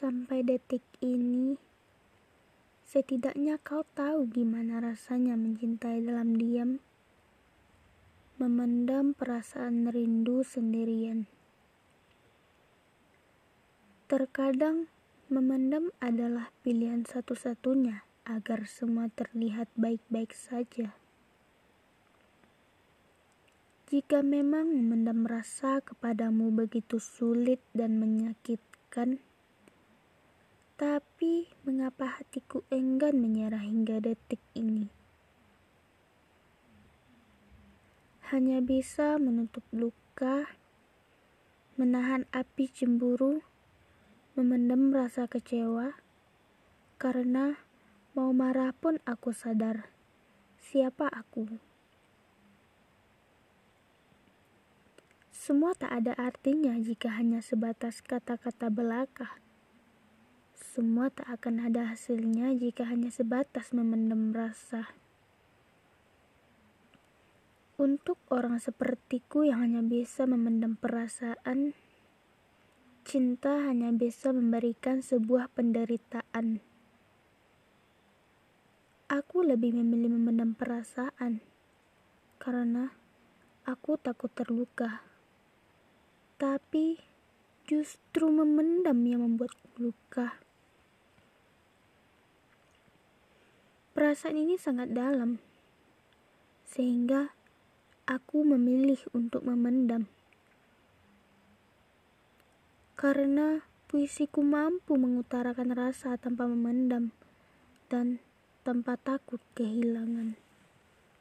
Sampai detik ini, setidaknya kau tahu gimana rasanya mencintai dalam diam, memendam perasaan rindu sendirian. Terkadang, memendam adalah pilihan satu-satunya agar semua terlihat baik-baik saja. Jika memang memendam rasa kepadamu begitu sulit dan menyakitkan, tapi mengapa hatiku enggan menyerah hingga detik ini? Hanya bisa menutup luka, menahan api cemburu, memendam rasa kecewa, karena mau marah pun aku sadar siapa aku. Semua tak ada artinya jika hanya sebatas kata-kata belaka. Semua tak akan ada hasilnya jika hanya sebatas memendam rasa. Untuk orang sepertiku yang hanya bisa memendam perasaan, cinta hanya bisa memberikan sebuah penderitaan. Aku lebih memilih memendam perasaan karena aku takut terluka tapi justru memendam yang membuat luka. Perasaan ini sangat dalam, sehingga aku memilih untuk memendam. Karena puisiku mampu mengutarakan rasa tanpa memendam dan tanpa takut kehilangan.